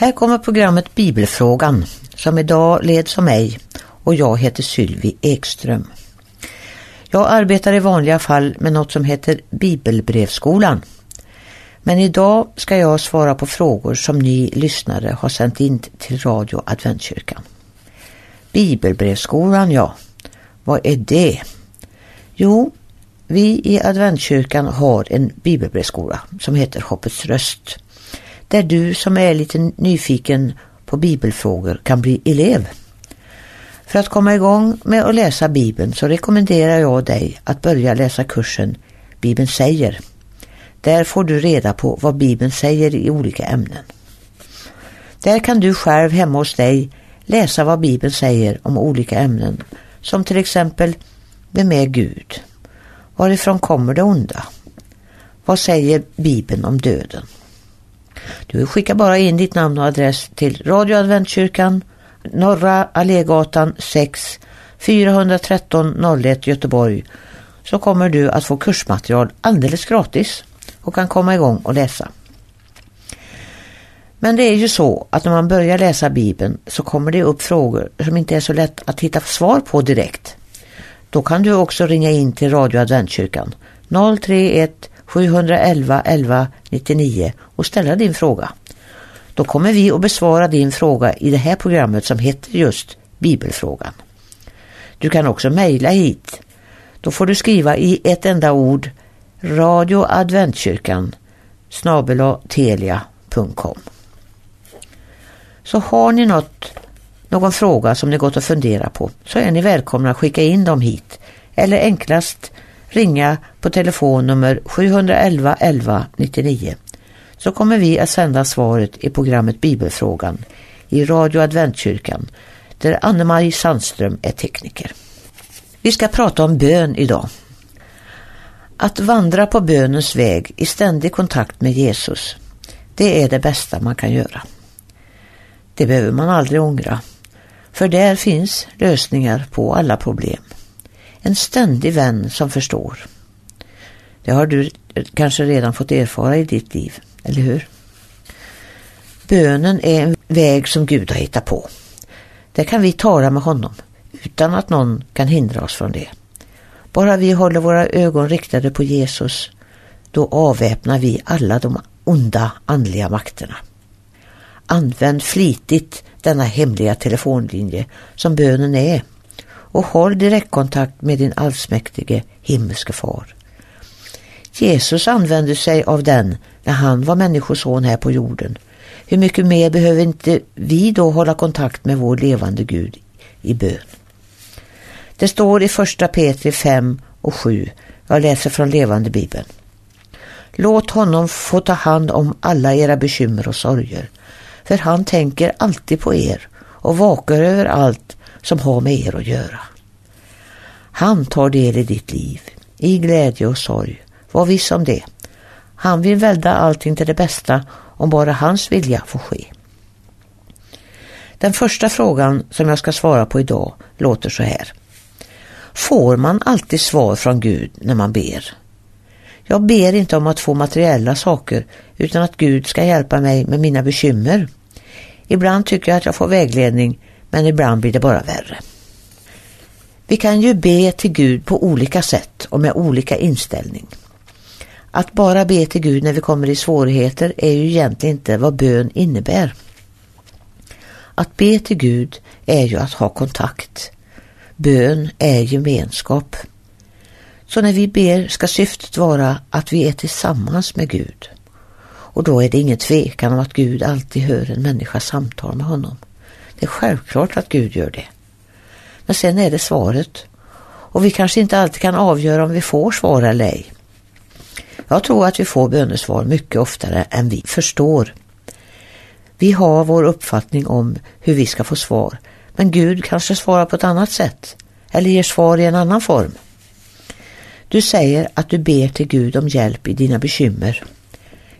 Här kommer programmet Bibelfrågan som idag leds av mig och jag heter Sylvi Ekström. Jag arbetar i vanliga fall med något som heter Bibelbrevskolan. Men idag ska jag svara på frågor som ni lyssnare har sänt in till Radio Adventkyrkan. Bibelbrevskolan, ja. Vad är det? Jo, vi i Adventkyrkan har en bibelbrevskola som heter Hoppets röst där du som är lite nyfiken på bibelfrågor kan bli elev. För att komma igång med att läsa Bibeln så rekommenderar jag dig att börja läsa kursen Bibeln säger. Där får du reda på vad Bibeln säger i olika ämnen. Där kan du själv hemma hos dig läsa vad Bibeln säger om olika ämnen som till exempel Vem är Gud? Varifrån kommer det onda? Vad säger Bibeln om döden? Du skickar bara in ditt namn och adress till Radio Adventkyrkan, Norra Allégatan 6, 413 01 Göteborg så kommer du att få kursmaterial alldeles gratis och kan komma igång och läsa. Men det är ju så att när man börjar läsa Bibeln så kommer det upp frågor som inte är så lätt att hitta svar på direkt. Då kan du också ringa in till Radio Adventkyrkan 031 711 11 99 och ställa din fråga. Då kommer vi att besvara din fråga i det här programmet som heter just Bibelfrågan. Du kan också mejla hit. Då får du skriva i ett enda ord Radio Adventkyrkan telia.com Så har ni något, någon fråga som ni gått att fundera på så är ni välkomna att skicka in dem hit eller enklast ringa på telefonnummer 711 11 99 så kommer vi att sända svaret i programmet Bibelfrågan i Radio Adventkyrkan där Anne-Marie Sandström är tekniker. Vi ska prata om bön idag. Att vandra på bönens väg i ständig kontakt med Jesus, det är det bästa man kan göra. Det behöver man aldrig ångra, för där finns lösningar på alla problem. En ständig vän som förstår. Det har du kanske redan fått erfara i ditt liv, eller hur? Bönen är en väg som Gud har hittat på. Där kan vi tala med honom utan att någon kan hindra oss från det. Bara vi håller våra ögon riktade på Jesus, då avväpnar vi alla de onda andliga makterna. Använd flitigt denna hemliga telefonlinje som bönen är och håll direktkontakt med din allsmäktige himmelske far. Jesus använde sig av den när han var människoson här på jorden. Hur mycket mer behöver inte vi då hålla kontakt med vår levande Gud i bön? Det står i första Petri 5 och 7, jag läser från levande bibeln. Låt honom få ta hand om alla era bekymmer och sorger, för han tänker alltid på er och vakar över allt som har med er att göra. Han tar del i ditt liv, i glädje och sorg. Var viss om det. Han vill välja allting till det bästa om bara hans vilja får ske. Den första frågan som jag ska svara på idag låter så här. Får man alltid svar från Gud när man ber? Jag ber inte om att få materiella saker utan att Gud ska hjälpa mig med mina bekymmer. Ibland tycker jag att jag får vägledning men ibland blir det bara värre. Vi kan ju be till Gud på olika sätt och med olika inställning. Att bara be till Gud när vi kommer i svårigheter är ju egentligen inte vad bön innebär. Att be till Gud är ju att ha kontakt. Bön är gemenskap. Så när vi ber ska syftet vara att vi är tillsammans med Gud. Och då är det ingen tvekan om att Gud alltid hör en människas samtal med honom. Det är självklart att Gud gör det. Men sen är det svaret. Och vi kanske inte alltid kan avgöra om vi får svar eller ej. Jag tror att vi får bönesvar mycket oftare än vi förstår. Vi har vår uppfattning om hur vi ska få svar. Men Gud kanske svarar på ett annat sätt. Eller ger svar i en annan form. Du säger att du ber till Gud om hjälp i dina bekymmer.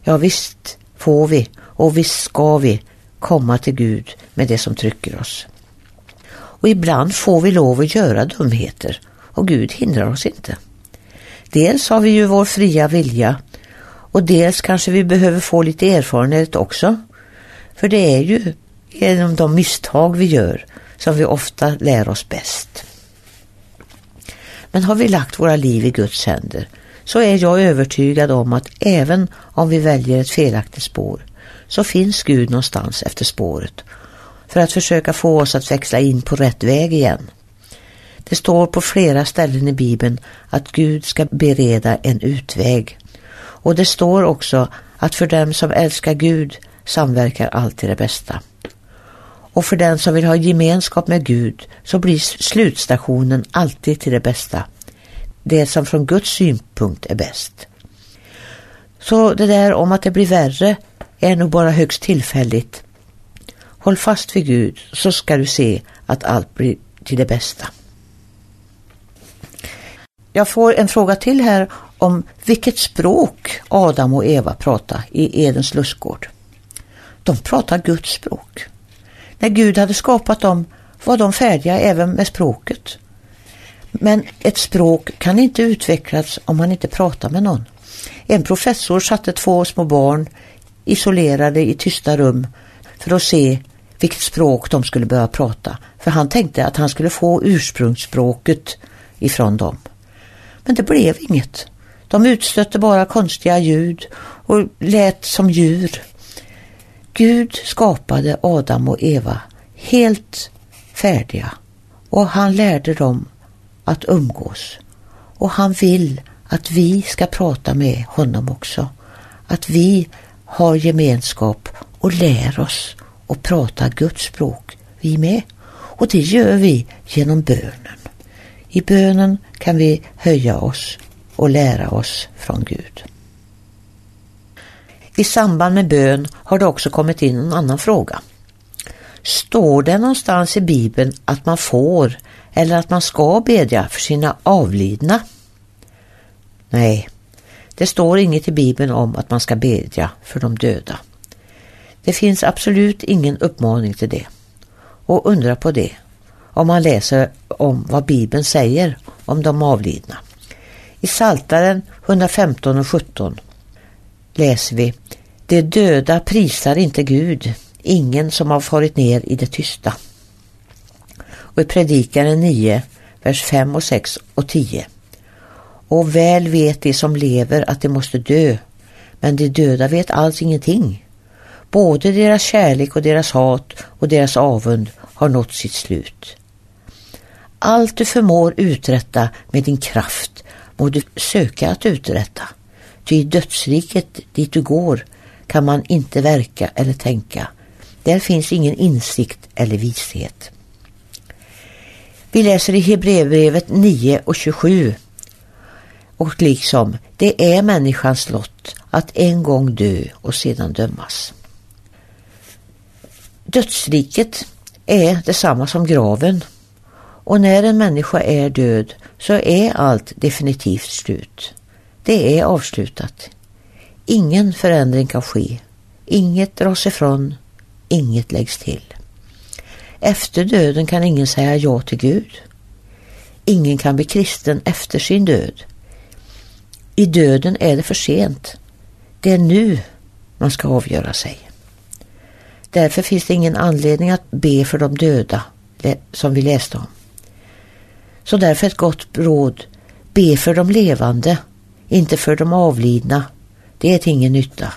Ja visst får vi och visst ska vi komma till Gud med det som trycker oss. Och ibland får vi lov att göra dumheter och Gud hindrar oss inte. Dels har vi ju vår fria vilja och dels kanske vi behöver få lite erfarenhet också. För det är ju genom de misstag vi gör som vi ofta lär oss bäst. Men har vi lagt våra liv i Guds händer så är jag övertygad om att även om vi väljer ett felaktigt spår så finns Gud någonstans efter spåret för att försöka få oss att växla in på rätt väg igen. Det står på flera ställen i Bibeln att Gud ska bereda en utväg. Och det står också att för dem som älskar Gud samverkar allt till det bästa. Och för den som vill ha gemenskap med Gud så blir slutstationen alltid till det bästa. Det som från Guds synpunkt är bäst. Så det där om att det blir värre är nog bara högst tillfälligt. Håll fast vid Gud så ska du se att allt blir till det bästa. Jag får en fråga till här om vilket språk Adam och Eva pratade i Edens lustgård. De pratar Guds språk. När Gud hade skapat dem var de färdiga även med språket. Men ett språk kan inte utvecklas om man inte pratar med någon. En professor satte två små barn isolerade i tysta rum för att se vilket språk de skulle börja prata. För han tänkte att han skulle få ursprungsspråket ifrån dem. Men det blev inget. De utstötte bara konstiga ljud och lät som djur. Gud skapade Adam och Eva helt färdiga och han lärde dem att umgås. Och han vill att vi ska prata med honom också. Att vi har gemenskap och lär oss att prata Guds språk, vi med. Och det gör vi genom bönen. I bönen kan vi höja oss och lära oss från Gud. I samband med bön har det också kommit in en annan fråga. Står det någonstans i Bibeln att man får eller att man ska bedja för sina avlidna? Nej, det står inget i Bibeln om att man ska bedja för de döda. Det finns absolut ingen uppmaning till det. Och undra på det om man läser om vad Bibeln säger om de avlidna. I Saltaren 115 och 17 läser vi De döda prisar inte Gud, ingen som har farit ner i det tysta. Och i Predikaren 9, vers 5 och 6 och 10. Och väl vet de som lever att de måste dö, men de döda vet alls ingenting. Både deras kärlek och deras hat och deras avund har nått sitt slut. Allt du förmår uträtta med din kraft må du söka att uträtta. Ty i dödsriket dit du går kan man inte verka eller tänka. Där finns ingen insikt eller vishet. Vi läser i Hebreerbrevet 9 och 27 och liksom det är människans lott att en gång dö och sedan dömas. Dödsriket är detsamma som graven och när en människa är död så är allt definitivt slut. Det är avslutat. Ingen förändring kan ske. Inget dras ifrån. Inget läggs till. Efter döden kan ingen säga ja till Gud. Ingen kan bli kristen efter sin död. I döden är det för sent. Det är nu man ska avgöra sig. Därför finns det ingen anledning att be för de döda som vi läste om. Så därför ett gott råd, be för de levande, inte för de avlidna. Det är till ingen nytta.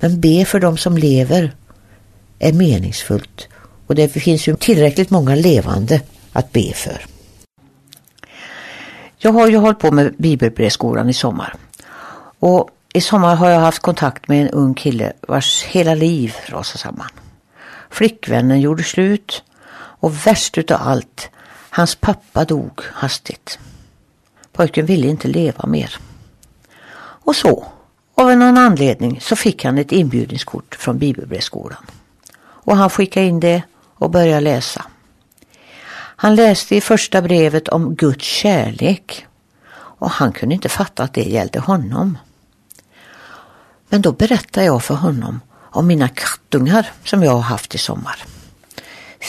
Men be för de som lever är meningsfullt och det finns ju tillräckligt många levande att be för. Jag har ju hållit på med Bibelbrevskolan i sommar. Och i sommar har jag haft kontakt med en ung kille vars hela liv rasade samman. Flickvännen gjorde slut och värst utav allt, hans pappa dog hastigt. Pojken ville inte leva mer. Och så, av någon anledning, så fick han ett inbjudningskort från Bibelbrevskolan. Och han skickade in det och började läsa. Han läste i första brevet om Guds kärlek och han kunde inte fatta att det gällde honom. Men då berättade jag för honom om mina kattungar som jag har haft i sommar.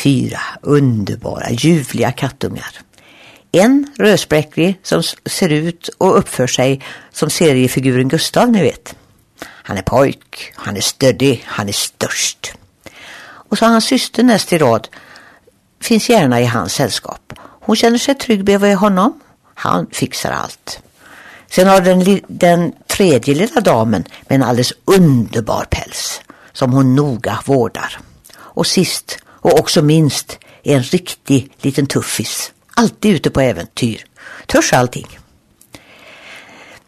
Fyra underbara, ljuvliga kattungar. En rödspräcklig som ser ut och uppför sig som seriefiguren Gustav, ni vet. Han är pojk, han är stöddig, han är störst. Och så hans syster näst i rad finns gärna i hans sällskap. Hon känner sig trygg bredvid honom. Han fixar allt. Sen har den, den tredje lilla damen med en alldeles underbar päls som hon noga vårdar. Och sist och också minst är en riktig liten tuffis. Alltid ute på äventyr. Törs allting.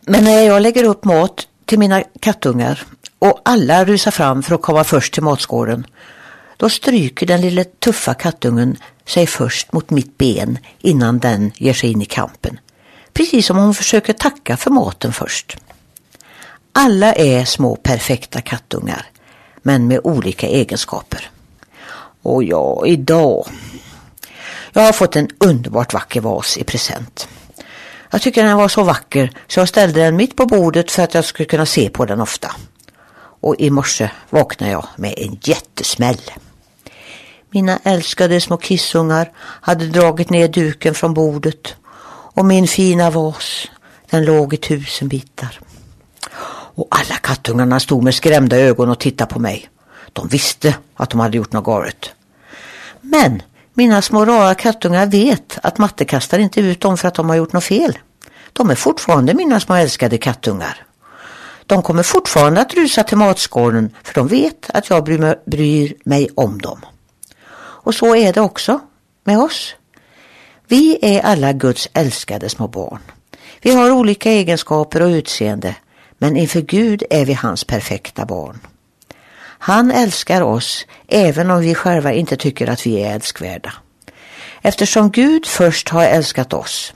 Men när jag lägger upp mat till mina kattungar och alla rusar fram för att komma först till matskålen då stryker den lilla tuffa kattungen sig först mot mitt ben innan den ger sig in i kampen. Precis som om hon försöker tacka för maten först. Alla är små perfekta kattungar, men med olika egenskaper. Och ja, idag. Jag har fått en underbart vacker vas i present. Jag tycker den var så vacker så jag ställde den mitt på bordet för att jag skulle kunna se på den ofta. Och i morse vaknade jag med en jättesmäll. Mina älskade små kissungar hade dragit ner duken från bordet och min fina vas, den låg i tusen bitar. Och alla kattungarna stod med skrämda ögon och tittade på mig. De visste att de hade gjort något galet. Men mina små rara kattungar vet att matte kastar inte ut dem för att de har gjort något fel. De är fortfarande mina små älskade kattungar. De kommer fortfarande att rusa till matskålen för de vet att jag bryr mig, bryr mig om dem. Och så är det också med oss. Vi är alla Guds älskade små barn. Vi har olika egenskaper och utseende, men inför Gud är vi hans perfekta barn. Han älskar oss även om vi själva inte tycker att vi är älskvärda. Eftersom Gud först har älskat oss.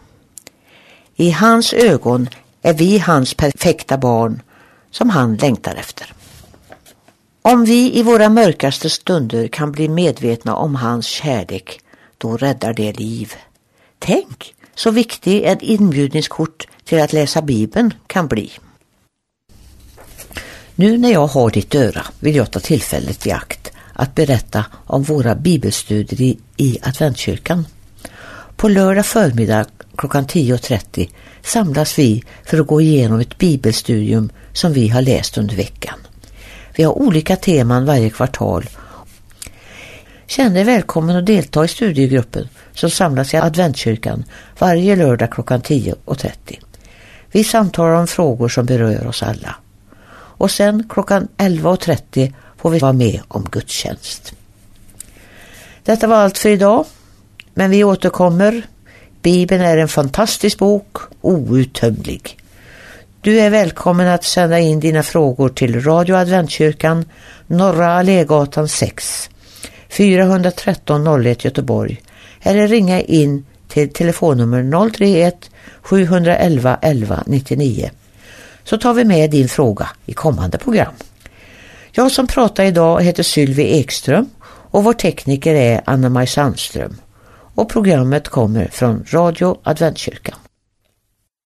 I hans ögon är vi hans perfekta barn som han längtar efter. Om vi i våra mörkaste stunder kan bli medvetna om hans kärlek, då räddar det liv. Tänk så viktig ett inbjudningskort till att läsa Bibeln kan bli. Nu när jag har ditt öra vill jag ta tillfället i akt att berätta om våra bibelstudier i, i adventkyrkan. På lördag förmiddag klockan 10.30 samlas vi för att gå igenom ett bibelstudium som vi har läst under veckan. Vi har olika teman varje kvartal. Känn dig välkommen att delta i studiegruppen som samlas i adventkyrkan varje lördag klockan 10.30. Vi samtalar om frågor som berör oss alla. Och sen klockan 11.30 får vi vara med om gudstjänst. Detta var allt för idag. Men vi återkommer. Bibeln är en fantastisk bok, outtömlig. Du är välkommen att sända in dina frågor till Radio Adventkyrkan, Norra Allégatan 6, 413 01 Göteborg eller ringa in till telefonnummer 031 711 11 99 så tar vi med din fråga i kommande program. Jag som pratar idag heter Sylvie Ekström och vår tekniker är Anna-Maj Sandström och programmet kommer från Radio Adventkyrkan.